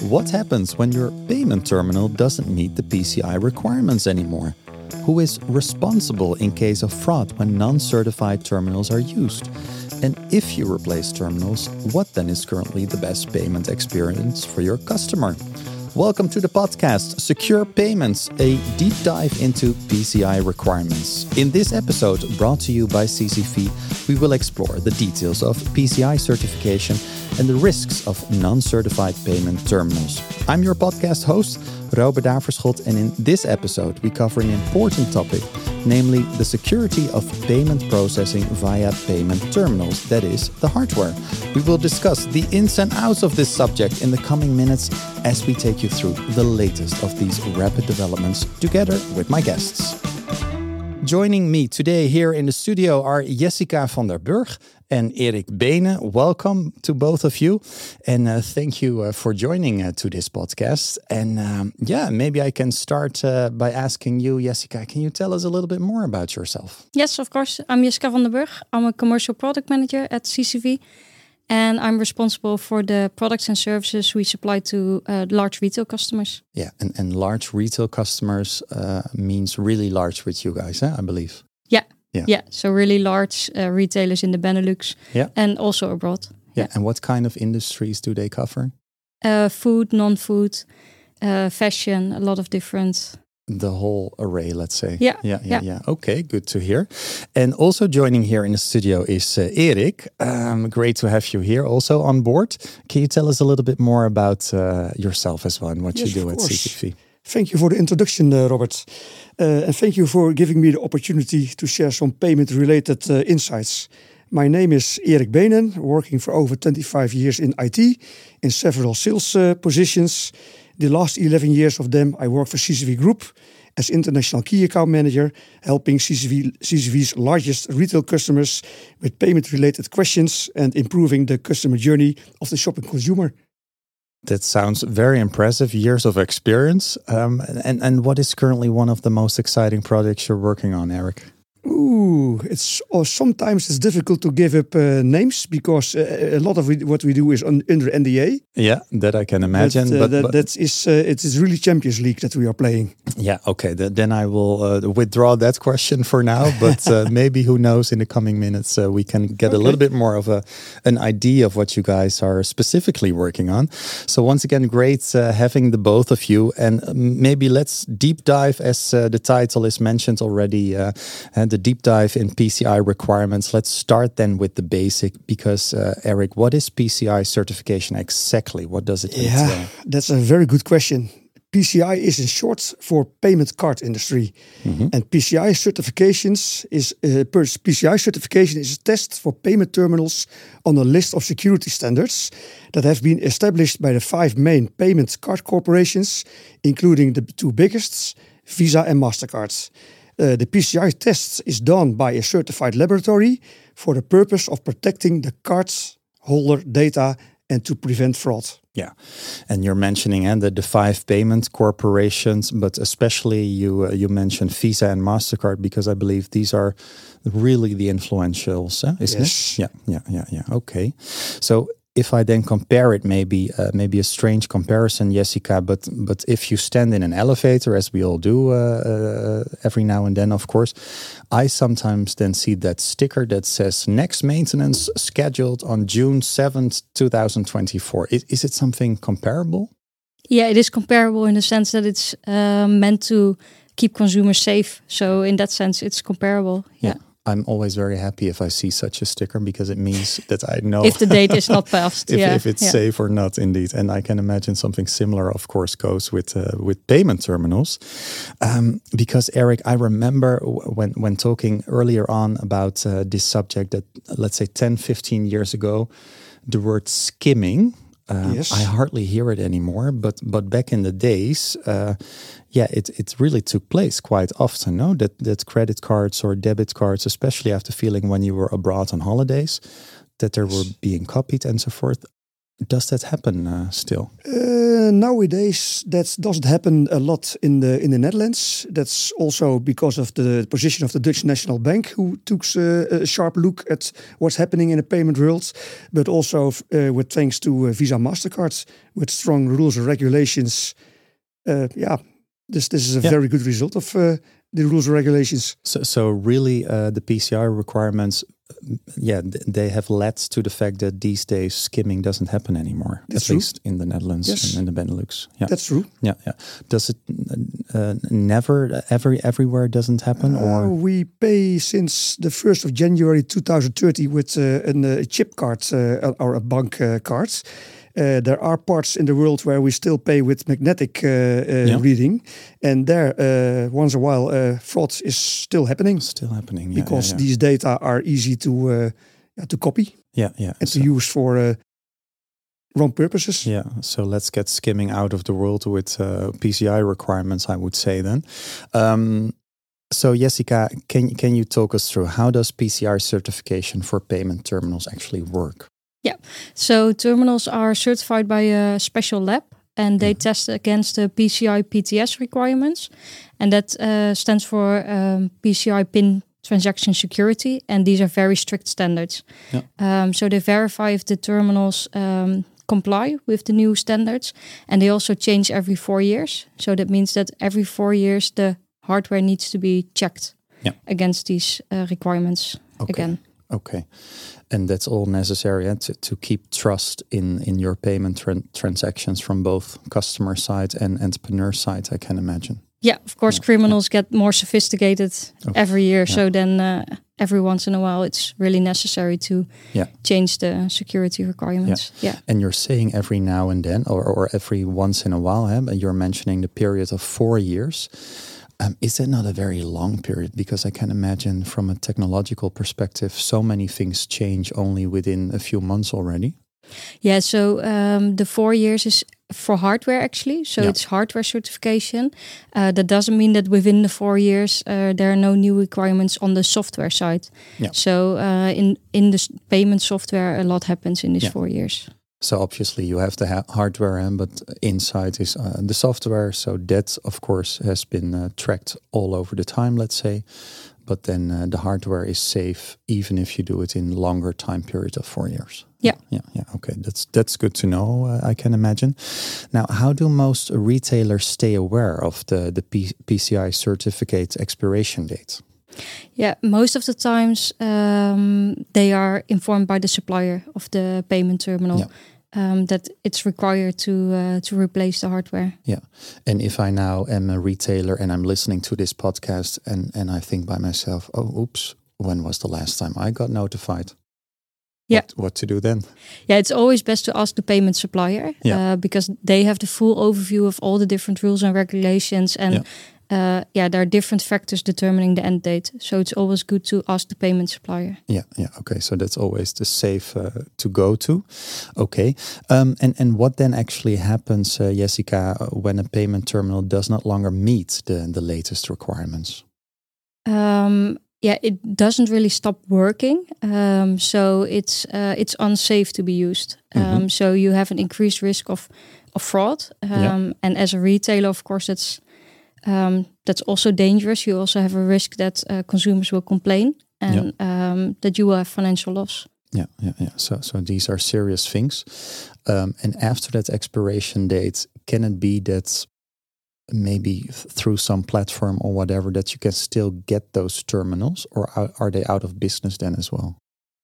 What happens when your payment terminal doesn't meet the PCI requirements anymore? Who is responsible in case of fraud when non certified terminals are used? And if you replace terminals, what then is currently the best payment experience for your customer? Welcome to the podcast Secure Payments, a deep dive into PCI requirements. In this episode, brought to you by CCV, we will explore the details of PCI certification and the risks of non certified payment terminals. I'm your podcast host, Robert Daverschot, and in this episode, we cover an important topic, namely the security of payment processing via payment terminals, that is, the hardware. We will discuss the ins and outs of this subject in the coming minutes as we take you through the latest of these rapid developments together with my guests. Joining me today here in the studio are Jessica van der Burg and Erik Beenen. Welcome to both of you. And uh, thank you uh, for joining uh, to this podcast. And um, yeah, maybe I can start uh, by asking you, Jessica, can you tell us a little bit more about yourself? Yes, of course. I'm Jessica van der Burg. I'm a commercial product manager at CCV. And I'm responsible for the products and services we supply to uh, large retail customers. Yeah, and, and large retail customers uh, means really large with you guys, I believe. Yeah, yeah. Yeah. So really large uh, retailers in the Benelux. Yeah. And also abroad. Yeah. yeah. And what kind of industries do they cover? Uh, food, non-food, uh, fashion, a lot of different. The whole array, let's say. Yeah. Yeah. Yeah. Yeah. yeah. Okay. Good to hear. And also joining here in the studio is uh, Erik. Um, great to have you here also on board. Can you tell us a little bit more about uh, yourself as well and what yes, you do at course. Thank you for the introduction, uh, Robert. Uh, and thank you for giving me the opportunity to share some payment related uh, insights. My name is Erik Beenen, working for over 25 years in IT in several sales positions. The last 11 years of them, I worked for CCV Group as International Key Account Manager, helping CCV, CCV's largest retail customers with payment related questions and improving the customer journey of the shopping consumer. That sounds very impressive. Years of experience. Um, and, and what is currently one of the most exciting projects you're working on, Erik? Ooh, it's or sometimes it's difficult to give up uh, names because uh, a lot of what we do is on, under NDA. Yeah, that I can imagine. But, uh, but, that, but that is uh, it is really Champions League that we are playing. Yeah, okay. Th then I will uh, withdraw that question for now. But uh, maybe who knows? In the coming minutes, we can get okay. a little bit more of a an idea of what you guys are specifically working on. So once again, great having the both of you. And maybe let's deep dive, as the title is mentioned already, and the the deep dive in PCI requirements, let's start then with the basic because, uh, Erik, what is PCI certification exactly? What does it yeah, entail? That's a very good question. PCI is in short for payment card industry, mm -hmm. and PCI certifications is uh, PCI certification is a test for payment terminals on a list of security standards that have been established by the five main payment card corporations, including the two biggest, Visa and Mastercard. Uh, the PCI test is done by a certified laboratory for the purpose of protecting the card's holder data and to prevent fraud. Yeah, and you're mentioning and the, the five payment corporations, but especially you uh, you mentioned Visa and Mastercard because I believe these are really the influentials, uh, isn't yes. it? Yeah, yeah, yeah, yeah. Okay, so if I then compare it, maybe uh, maybe a strange comparison, Jessica, but but if you stand in an elevator, as we all do uh, uh, every now and then, of course, I sometimes then see that sticker that says next maintenance scheduled on June seventh, two thousand twenty-four. Is, is it something comparable? Yeah, it is comparable in the sense that it's uh, meant to keep consumers safe. So in that sense, it's comparable. yeah. yeah. I'm always very happy if I see such a sticker because it means that I know if the date is not passed, if, yeah, if it's yeah. safe or not, indeed. And I can imagine something similar, of course, goes with uh, with payment terminals. Um, because Erik, I remember when when talking earlier on about uh, this subject that let's say 10, 15 years ago, the word skimming uh, yes. I hardly hear it anymore, but but back in the days, uh, yeah, it it really took place quite often. No, that that credit cards or debit cards, especially after feeling when you were abroad on holidays, that they were being copied and so forth. Does that happen uh, still? Uh, nowadays, that doesn't happen a lot in the in the Netherlands. That's also because of the position of the Dutch National Bank, who took uh, a sharp look at what's happening in the payment world, but also uh, with thanks to uh, Visa Mastercard with strong rules and regulations. Uh, yeah, this this is a yeah. very good result of the rules and regulations. So, so really, the PCI requirements yeah, they have led to the fact that these days skimming doesn't happen anymore. That's at true. least in the Netherlands yes. and in the Benelux. Yeah, that's true. Yeah, yeah. Does it uh, never, every everywhere doesn't happen, uh, or we pay since the first of January 2030 with uh, a chip card uh, or a bank uh, card. Uh, there are parts in the world where we still pay with magnetic uh, uh, Yeah. reading, and there, uh, once a while, uh, fraud is still happening still happening? Yeah, because yeah, these data are easy to uh, to copy yeah, yeah. and So- to use for uh, wrong purposes. Yeah, so let's get skimming out of the world with uh, PCI requirements, I would say then. Um, so Jessica, can can you talk us through how does PCI certification for payment terminals actually work? So terminals are certified by a special lab and they Mhm. test against the PCI PTS requirements. And that uh, stands for um, PCI PIN transaction security. And these are very strict standards. Yeah. Um, so they verify if the terminals um, comply with the new standards. And they also change every four years. So that means that every four years the hardware needs to be checked Yeah. against these uh, requirements Okay. again. Okay, and that's all necessary eh, to, to keep trust in in your payment tran- transactions from both customer side and entrepreneur side. I can imagine. Yeah, of course, Yeah, criminals get more sophisticated Of- every year. yeah. So then, uh, every once in a while, it's really necessary to Yeah. change the security requirements. Yeah. And you're saying every now and then, or, or every once in a while, eh, you're mentioning the period of four years. Um, is that not a very long period? Because I can imagine from a technological perspective, so many things change only within a few months already. Yeah. So um, the four years is for hardware actually. So Yeah. it's hardware certification. Uh, that doesn't mean that within the four years uh, there are no new requirements on the software side. Yeah. So uh, in in the payment software, a lot happens in these Yeah. four years. So obviously you have the ha- hardware, eh, but inside is uh, the software. So that, of course, has been uh, tracked all over the time. Let's say, but then uh, the hardware is safe even if you do it in longer time period of four years. Yeah. yeah, yeah. Okay, that's that's good to know. Uh, I can imagine. Now, how do most retailers stay aware of the the P- PCI certificate expiration date? Yeah, most of the times um, they are informed by the supplier of the payment terminal um, that it's required to uh, to replace the hardware. Yeah, and if I now am a retailer and I'm listening to this podcast and, and I think by myself, oh, oops, when was the last time I got notified? Yeah. What, what to do then? Yeah, it's always best to ask the payment supplier Yeah. uh, because they have the full overview of all the different rules and regulations, and Yeah. Yeah. Uh, yeah, there are different factors determining the end date. So it's always good to ask the payment supplier. Yeah, yeah. Okay, so that's always the safe uh, to go to. Okay, um, and and what then actually happens, uh, Jessica, when a payment terminal does not longer meet the the latest requirements? Um, yeah, it doesn't really stop working. Um, so it's uh, it's unsafe to be used. Um, Mhm. So you have an increased risk of of fraud. Um, Yeah. And as a retailer, of course, that's um, that's also dangerous. You also have a risk that uh, consumers will complain and um, that you will have financial loss. Yeah, yeah, yeah. So, so these are serious things. Um, and after that expiration date, can it be that maybe through some platform or whatever that you can still get those terminals, or are, are they out of business then as well?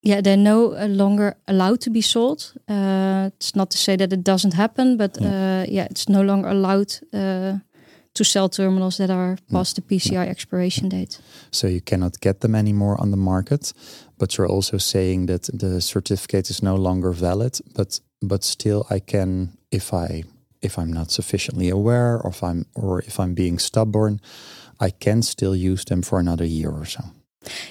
Yeah, they're no uh, longer allowed to be sold. Uh, it's not to say that it doesn't happen, but Yeah. uh, yeah, it's no longer allowed uh, to sell terminals that are past the PCI expiration date. So you cannot get them anymore on the market, but you're also saying that the certificate is no longer valid, but but still I can if I if I'm not sufficiently aware or if I'm or if I'm being stubborn, I can still use them for another year or so.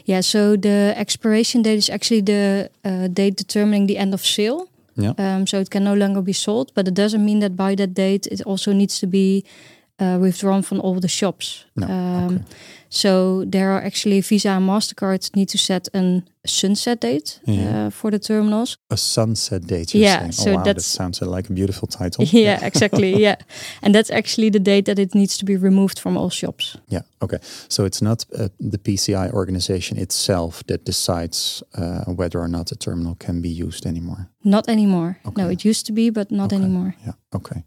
Yeah, so the expiration date is actually the uh, date determining the end of sale. Yeah. Um, so it can no longer be sold, but it doesn't mean that by that date it also needs to be uh, withdrawn from all the shops. No, Um, okay. So there are actually Visa and Mastercard need to set a sunset date Yeah. uh, for the terminals. A sunset date. Yeah, saying. so oh, wow, that sounds like a beautiful title. yeah, exactly. Yeah, and that's actually the date that it needs to be removed from all shops. Yeah. Okay. So it's not uh, the PCI organization itself that decides uh, whether or not a terminal can be used anymore. Not anymore. Okay. No, it used to be, but not Okay. anymore. Yeah. Okay.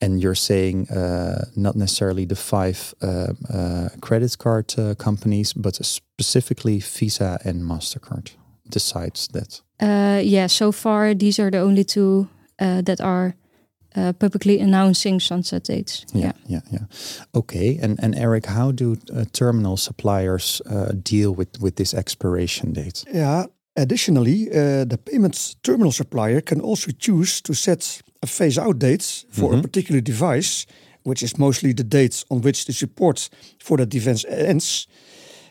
And you're saying uh, not necessarily the five uh, uh, credit card uh, companies, but specifically Visa and Mastercard decides that. Uh, yeah, so far these are the only two uh, that are uh, publicly announcing sunset dates. Yeah, yeah, yeah. Okay, and and Erik, how do uh, terminal suppliers uh, deal with with this expiration date? Yeah. Additionally, uh, the payments terminal supplier can also choose to set a phase out date for a particular device, which is mostly the date on which the support for that device ends.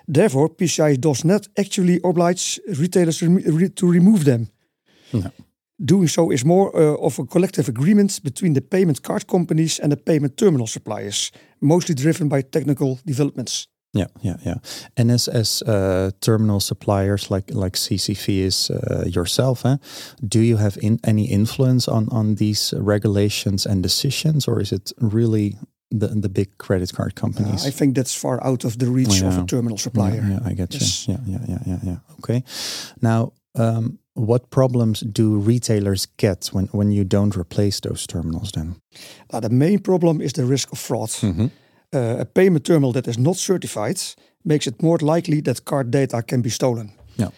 Therefore, PCI does not actually oblige retailers to remove them. No. Doing so is more uh, of a collective agreement between the payment card companies and the payment terminal suppliers, mostly driven by technical developments. Yeah, yeah, yeah. And as as uh, terminal suppliers like like CCV is uh, yourself, huh? do you have in, any influence on on these regulations and decisions, or is it really the the big credit card companies? Uh, I think that's far out of the reach of a terminal supplier. Yeah, yeah, I get Yes. you. Yeah, yeah, yeah, yeah, yeah. Okay. Now, um, what problems do retailers get when when you don't replace those terminals? Then. Uh, the main problem is the risk of fraud. Uh, a payment terminal that is not certified makes it more likely that card data can be stolen. Yeah.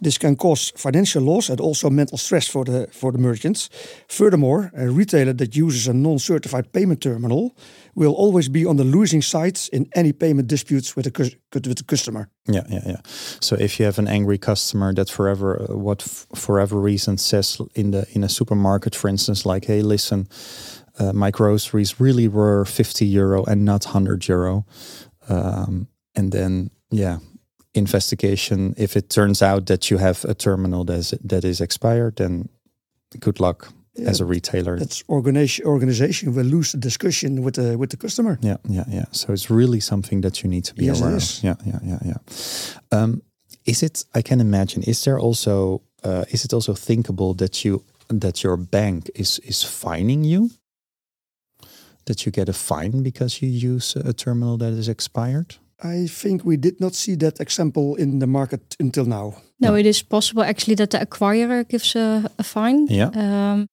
This can cause financial loss and also mental stress for the for the merchants. Furthermore, a retailer that uses a non-certified payment terminal will always be on the losing side in any payment disputes with the with the customer. Yeah, yeah, yeah. So if you have an angry customer that forever, uh, what forever reason says in the in a supermarket, for instance, like, hey, listen, uh, my groceries really were fifty euro and not hundred euro, um, and then yeah, investigation. If it turns out that you have a terminal that is that is expired, then good luck as a retailer. That's organization organization will lose the discussion with the with the customer. Yeah, yeah, yeah. So it's really something that you need to be Yes, aware is. of. Yeah, yeah, yeah, yeah. Um, is it? I can imagine. Is there also? Uh, is it also thinkable that you that your bank is is fining you? That you get a fine because you use a terminal that is expired? I think we did not see that example in the market until now. No, it is possible actually that the acquirer gives a, a fine. Yeah. Um,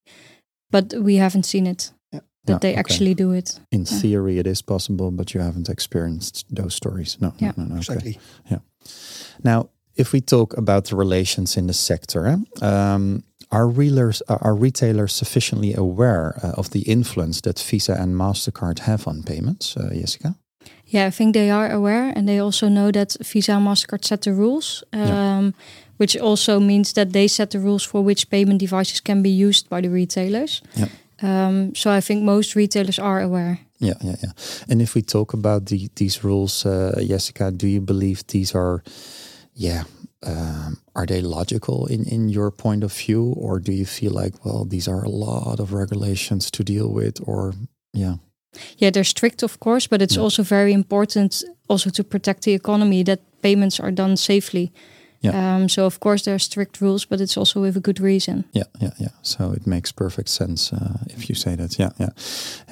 but we haven't seen it Yeah. that No, they okay. actually do it. In Yeah. theory, it is possible, but you haven't experienced those stories. No, Yeah. no, no, no. Okay. Exactly. Yeah. Now, if we talk about the relations in the sector, eh, um, are, reelers, are retailers sufficiently aware uh, of the influence that Visa and MasterCard have on payments, uh, Jessica? Yeah, I think they are aware and they also know that Visa and MasterCard set the rules, um, Yeah. which also means that they set the rules for which payment devices can be used by the retailers. Yeah. Um, so I think most retailers are aware. Yeah, yeah, yeah. And if we talk about the, these rules, uh, Jessica, do you believe these are, yeah, um, are they logical in, in your point of view? Or do you feel like, well, these are a lot of regulations to deal with? Or, yeah. Yeah, they're strict, of course, but it's Yeah. also very important also to protect the economy that payments are done safely. Yeah. Um, so of course there are strict rules, but it's also with a good reason. Yeah, yeah, yeah. So it makes perfect sense uh, if you say that. Yeah, yeah.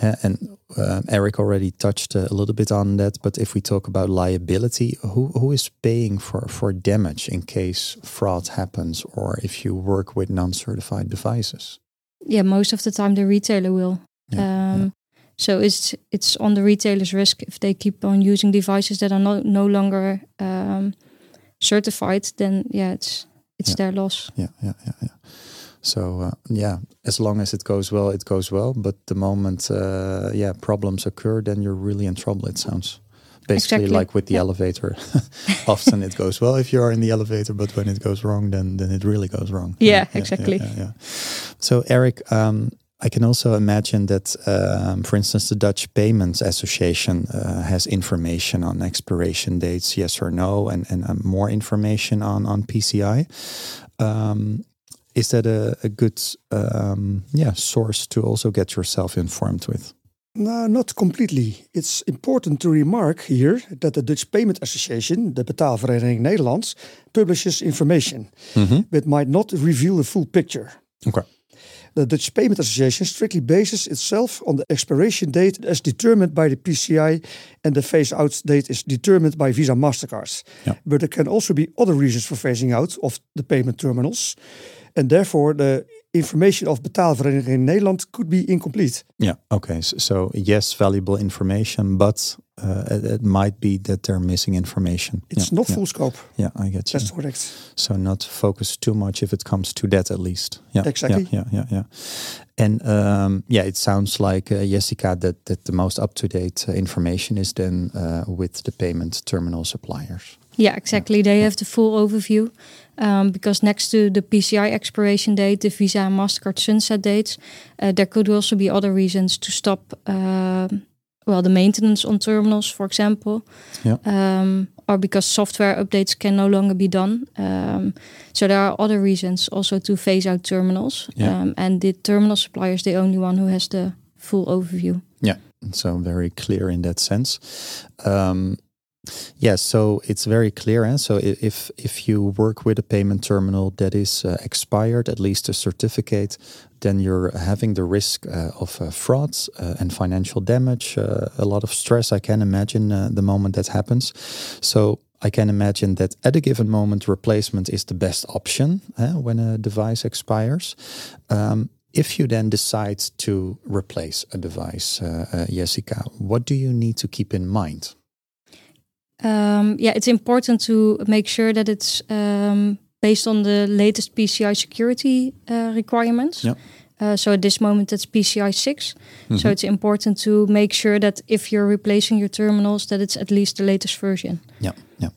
Uh, and uh, Erik already touched uh, a little bit on that. But if we talk about liability, who who is paying for for damage in case fraud happens, or if you work with non-certified devices? Yeah, most of the time the retailer will. Yeah, um, yeah. So it's it's on the retailer's risk if they keep on using devices that are no, no longer um, certified. Then yeah, it's it's Yeah. their loss. Yeah, yeah, yeah, yeah. So uh, yeah, as long as it goes well, it goes well. But the moment uh, yeah problems occur, then you're really in trouble. It sounds basically Exactly. like with the Yeah. elevator. Often it goes well if you are in the elevator, but when it goes wrong, then then it really goes wrong. Yeah, exactly. Yeah, yeah. So Erik. Um, I can also imagine that, um, for instance, the Dutch Payments Association uh, has information on expiration dates, yes or no, and, and uh, more information on, on PCI. Um, is that a, a good um, yeah source to also get yourself informed with? No, not completely. It's important to remark here that the Dutch Payment Association, the Betaalvereniging Nederland, publishes information, but might not reveal the full picture. Okay. The Dutch Payment Association strictly bases itself on the expiration date as determined by the PCI, and the phase out date is determined by Visa MasterCards. Yeah. But there can also be other reasons for phasing out of the payment terminals, and therefore the information of Betaalvereniging Nederland could be incomplete. Yeah. Okay. So, so yes, valuable information, but uh, it, it might be that they're missing information. It's yeah, not yeah, full scope. Yeah, I get you. That's correct. So not focus too much if it comes to that, at least. Yeah. Exactly. Yeah. Yeah. Yeah. yeah. And um, yeah, it sounds like uh, Jessica that that the most up to date uh, information is then uh, with the payment terminal suppliers. Yeah, exactly. They have the full overview um, because next to the PCI expiration date, the Visa and Mastercard sunset dates, uh, there could also be other reasons to stop. Well, the maintenance on terminals, for example, Yeah. um, or because software updates can no longer be done. Um, so there are other reasons also to phase out terminals. Yeah. Um, and the terminal supplier is the only one who has the full overview. Yeah, so very clear in that sense. Um, yeah, so it's very clear. Eh? So if if you work with a payment terminal that is uh, expired, at least a certificate, then you're having the risk uh, of uh, frauds uh, and financial damage, uh, a lot of stress. I can imagine uh, the moment that happens. So I can imagine that at a given moment, replacement is the best option eh, when a device expires. Um, if you then decide to replace a device, uh, Jessica, what do you need to keep in mind? Um, yeah, it's important to make sure that it's um, based on the latest PCI security uh, requirements. Yeah. Uh, so at this moment, it's PCI 6. So it's important to make sure that if you're replacing your terminals, that it's at least the latest version. Yeah, yeah.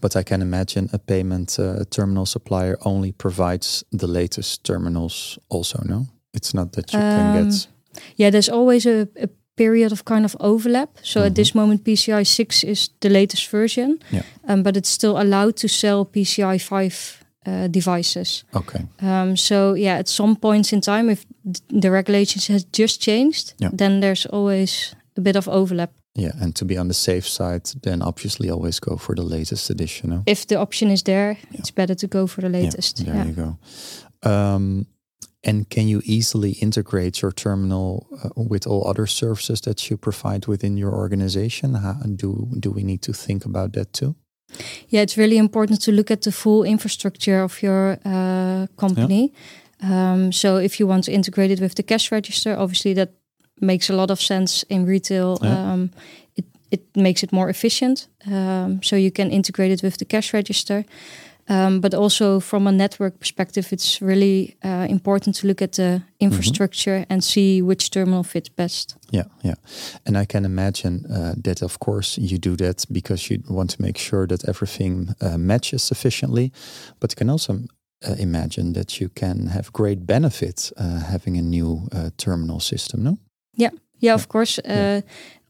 But I can imagine a payment uh, terminal supplier only provides the latest terminals. Also, no, it's not that you can Um, get. Yeah, there's always a, a period of kind of overlap. So at this moment, PCI 6 is the latest version, Yeah. um, but it's still allowed to sell PCI 5 uh, devices. Okay. Um, so yeah, at some points in time, if the regulations has just changed, Yeah. then there's always a bit of overlap. Yeah, and to be on the safe side, then obviously always go for the latest edition. No? If the option is there, it's better to go for the latest. Yeah, there you go. Um, and can you easily integrate your terminal uh, with all other services that you provide within your organization? How, do do we need to think about that too? Yeah, it's really important to look at the full infrastructure of your uh, company. Um, so if you want to integrate it with the cash register, obviously that makes a lot of sense in retail. Yeah. Um, it it makes it more efficient. Um, so you can integrate it with the cash register. Um, but also from a network perspective, it's really uh, important to look at the infrastructure and see which terminal fits best. Yeah, yeah. And I can imagine uh, that, of course, you do that because you want to make sure that everything uh, matches sufficiently. But you can also uh, imagine that you can have great benefits uh, having a new uh, terminal system, no? Yeah, yeah, of course. Uh, Yeah.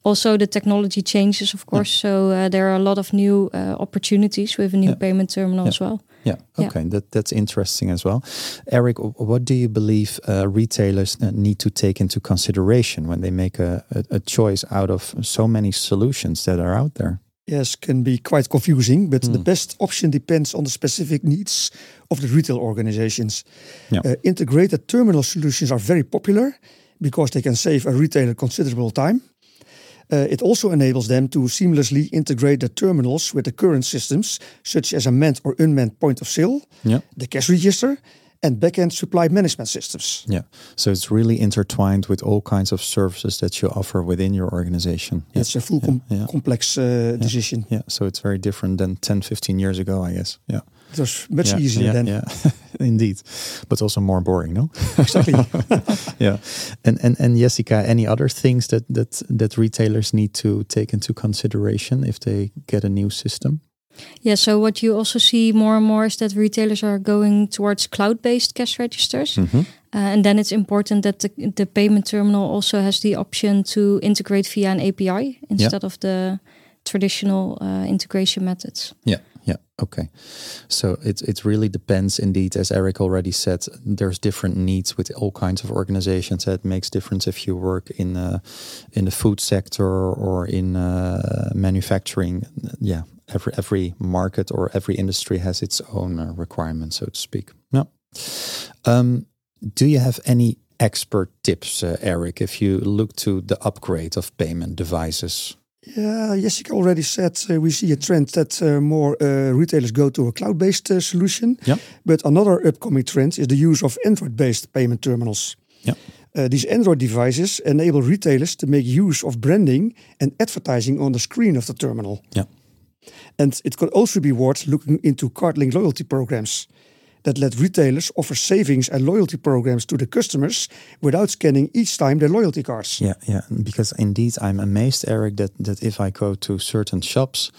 Also, the technology changes, of course. So uh, there are a lot of new uh, opportunities with a new Yeah. payment terminal Yeah. as well. Yeah. Yeah. Okay. That that's interesting as well. Erik, what do you believe uh, retailers uh, need to take into consideration when they make a, a, a choice out of so many solutions that are out there? Yes, can be quite confusing, but the Hmm. best option depends on the specific needs of the retail organizations. Yeah. Uh, integrated terminal solutions are very popular because they can save a retailer considerable time. Uh, it also enables them to seamlessly integrate the terminals with the current systems, such as a manned or unmanned point of sale, Yeah. the cash register, and backend supply management systems. Yeah. So it's really intertwined with all kinds of services that you offer within your organization. Yeah. It's a full Yeah, com- yeah. complex uh, decision. Yeah. So it's very different than 10, 15 years ago, I guess. Yeah. It was much easier then. Yeah. Indeed. But also more boring, no? Exactly. yeah. And, and and Jessica, any other things that, that that retailers need to take into consideration if they get a new system? Yeah, so what you also see more and more is that retailers are going towards cloud based cash registers. Mm-hmm. Uh, and then it's important that the, the payment terminal also has the option to integrate via an API instead of the traditional uh, integration methods. Yeah, yeah. Okay. So it it really depends indeed, as Erik already said. There's different needs with all kinds of organizations. It makes difference if you work in uh, in the food sector or in uh, manufacturing. Yeah, every every market or every industry has its own uh, requirements, so to speak. No. Um, do you have any expert tips, uh, Erik, if you look to the upgrade of payment devices? Yeah, Jessica already said uh, we see a trend that uh, more uh, retailers go to a cloud based uh, solution. Yeah. But another upcoming trend is the use of Android based payment terminals. Yeah. Uh, these Android devices enable retailers to make use of branding and advertising on the screen of the terminal. Yeah. And it could also be worth looking into card link loyalty programs that let retailers offer savings and loyalty programs to the customers without scanning each time their loyalty cards. Yeah, yeah. Because indeed, I'm amazed, Erik, that that if I go to certain shops,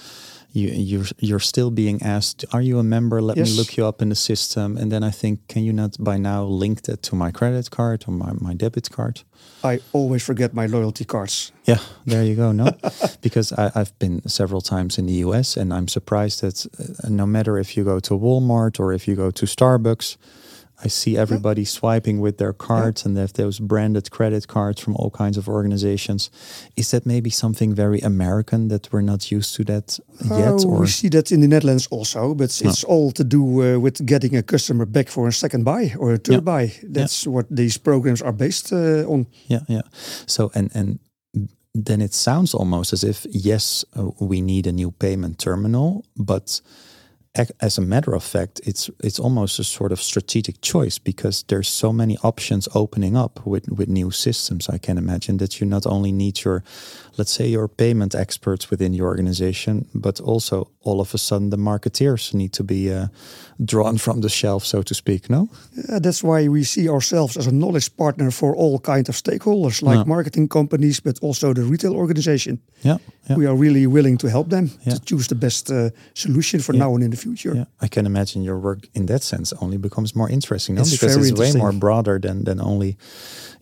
you you're you're still being asked, "Are you a member? Let Yes. me look you up in the system." And then I think, can you not by now link that to my credit card or my, my debit card? I always forget my loyalty cards. Yeah, there you go. No, because I, I've been several times in the US, and I'm surprised that uh, no matter if you go to Walmart or if you go to Starbucks, I see everybody swiping with their cards, and they have those branded credit cards from all kinds of organizations. Is that maybe something very American that we're not used to that yet? Oh, or we see that in the Netherlands also, but it's all to do uh, with getting a customer back for a second buy or a third Yeah. buy. That's what these programs are based uh, on. yeah, yeah. So and and then it sounds almost as if yes, uh, we need a new payment terminal, but as a matter of fact, it's it's almost a sort of strategic choice because there's so many options opening up with with new systems. I can imagine that you not only need your, let's say, your payment experts within your organization, but also all of a sudden the marketeers need to be uh, drawn from the shelf, so to speak. No. Uh, that's why we see ourselves as a knowledge partner for all kind of stakeholders, like Yeah. marketing companies, but also the retail organization. Yeah. Yeah. We are really willing to help them Yeah. to choose the best uh, solution for now and in the future. Yeah, I can imagine your work in that sense only becomes more interesting, no? It's because it's way more broader than than only,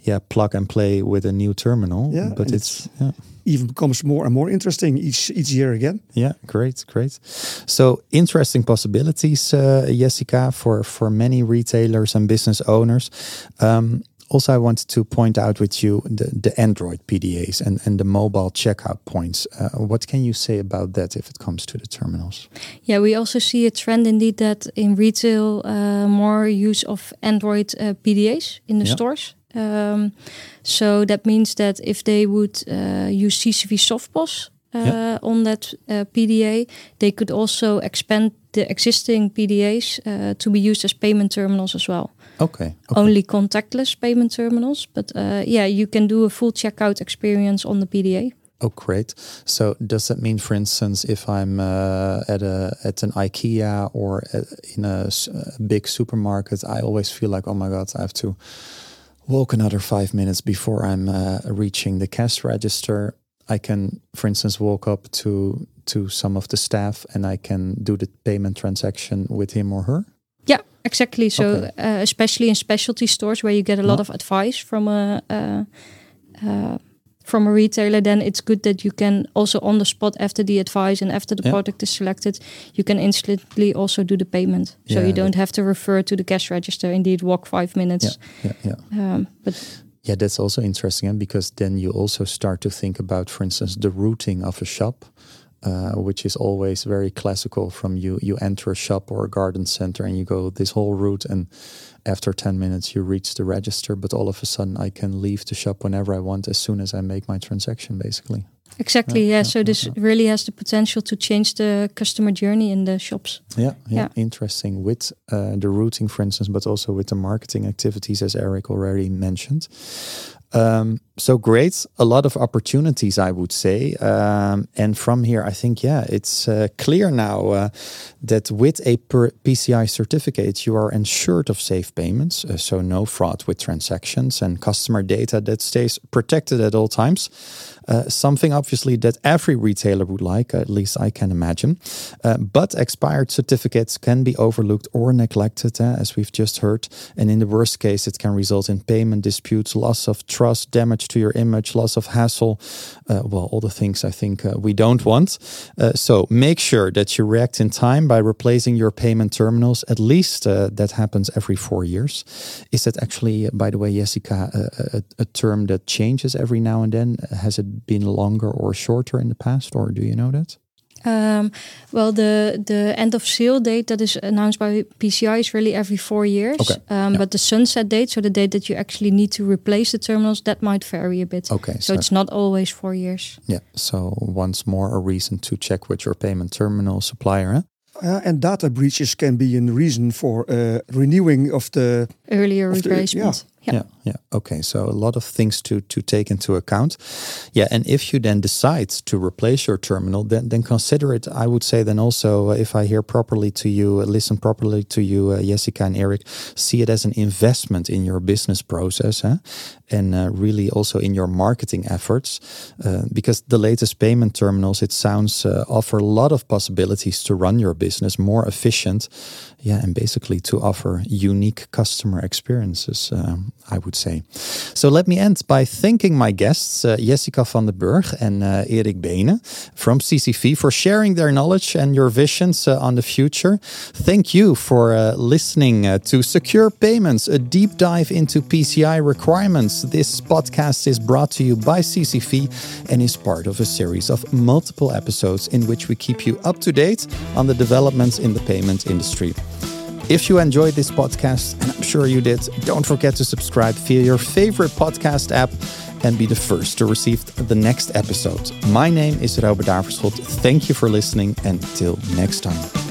yeah, plug and play with a new terminal. Yeah, but and it's yeah, Even becomes more and more interesting each each year again. yeah, great, great. So interesting possibilities, uh, Jessica, for for many retailers and business owners. Um, also, I wanted to point out with you the, the Android PDAs and, and the mobile checkout points. Uh, what can you say about that if it comes to the terminals? Yeah, we also see a trend indeed that in retail, uh, more use of Android uh, PDAs in the Yeah. stores. Um, so that means that if they would uh, use CCV Softpos uh, Yeah. on that uh, PDA, they could also expand the existing PDAs uh, to be used as payment terminals as well. Okay. okay. Only contactless payment terminals, but uh, yeah, you can do a full checkout experience on the PDA. Oh, great! So does that mean, for instance, if I'm uh, at a at an IKEA or at, in a big supermarket, I always feel like, oh my god, I have to walk another five minutes before I'm uh, reaching the cash register. I can, for instance, walk up to to some of the staff and I can do the payment transaction with him or her. Yeah, exactly. So, Okay. uh, especially in specialty stores where you get a lot Yeah. of advice from a uh, uh, from a retailer, then it's good that you can also on the spot after the advice and after the Yeah. product is selected, you can instantly also do the payment. So Yeah, you don't have to refer to the cash register. Indeed, walk five minutes. Yeah, yeah, yeah. Um, but Yeah, that's also interesting eh, because then you also start to think about, for instance, the routing of a shop, uh, which is always very classical. From you, you enter a shop or a garden center and you go this whole route, and after ten minutes you reach the register. But all of a sudden, I can leave the shop whenever I want, as soon as I make my transaction, basically. exactly, Yeah, yeah. yeah, so yeah, this really has the potential to change the customer journey in the shops. Yeah, yeah, Yeah. interesting with uh, the routing, for instance, but also with the marketing activities, as Erik already mentioned. Um, so great, a lot of opportunities, I would say. Um, and from here, I think, yeah, it's uh, clear now uh, that with a PCI certificate, you are ensured of safe payments. Uh, so no fraud with transactions and customer data that stays protected at all times. Uh, something obviously that every retailer would like, at least I can imagine. Uh, but expired certificates can be overlooked or neglected, uh, as we've just heard. And in the worst case, it can result in payment disputes, loss of trust trust, damage to your image, loss of hassle. Uh, well, all the things I think uh, we don't want. Uh, so make sure that you react in time by replacing your payment terminals. At least uh, that happens every four years. Is that actually, by the way, Jessica, a, a, a term that changes every now and then? Has it been longer or shorter in the past, or do you know that? Um, well, the the end of sale date that is announced by PCI is really every four years. Okay. Um, Yeah. But the sunset date, so the date that you actually need to replace the terminals, that might vary a bit. Okay, So, so- it's not always four years. Yeah. So once more, a reason to check with your payment terminal supplier. Huh? Uh, and data breaches can be a reason for uh, renewing of the Earlier Of the- replacement. Yeah. yeah yeah okay so a lot of things to to take into account yeah and if you then decide to replace your terminal then then consider it i would say then also uh, if i hear properly to you uh, listen properly to you uh, jessica and erik see it as an investment in your business process huh? And uh, really also in your marketing efforts uh, because the latest payment terminals it sounds uh, offer a lot of possibilities to run your business more efficient yeah and basically to offer unique customer experiences um, i would say. So let me end by thanking my guests uh, jessica van der burg and uh, erik beenen from ccv for sharing their knowledge and your visions uh, on the future. Thank you for uh, listening uh, to secure payments a deep dive into pci requirements this podcast is brought to you by ccv and is part of a series of multiple episodes in which we keep you up to date on the developments in the payment industry if you enjoyed this podcast, and I'm sure you did, don't forget to subscribe via your favorite podcast app and be the first to receive the next episode. My name is Robert Daverschot. Thank you for listening, and till next time.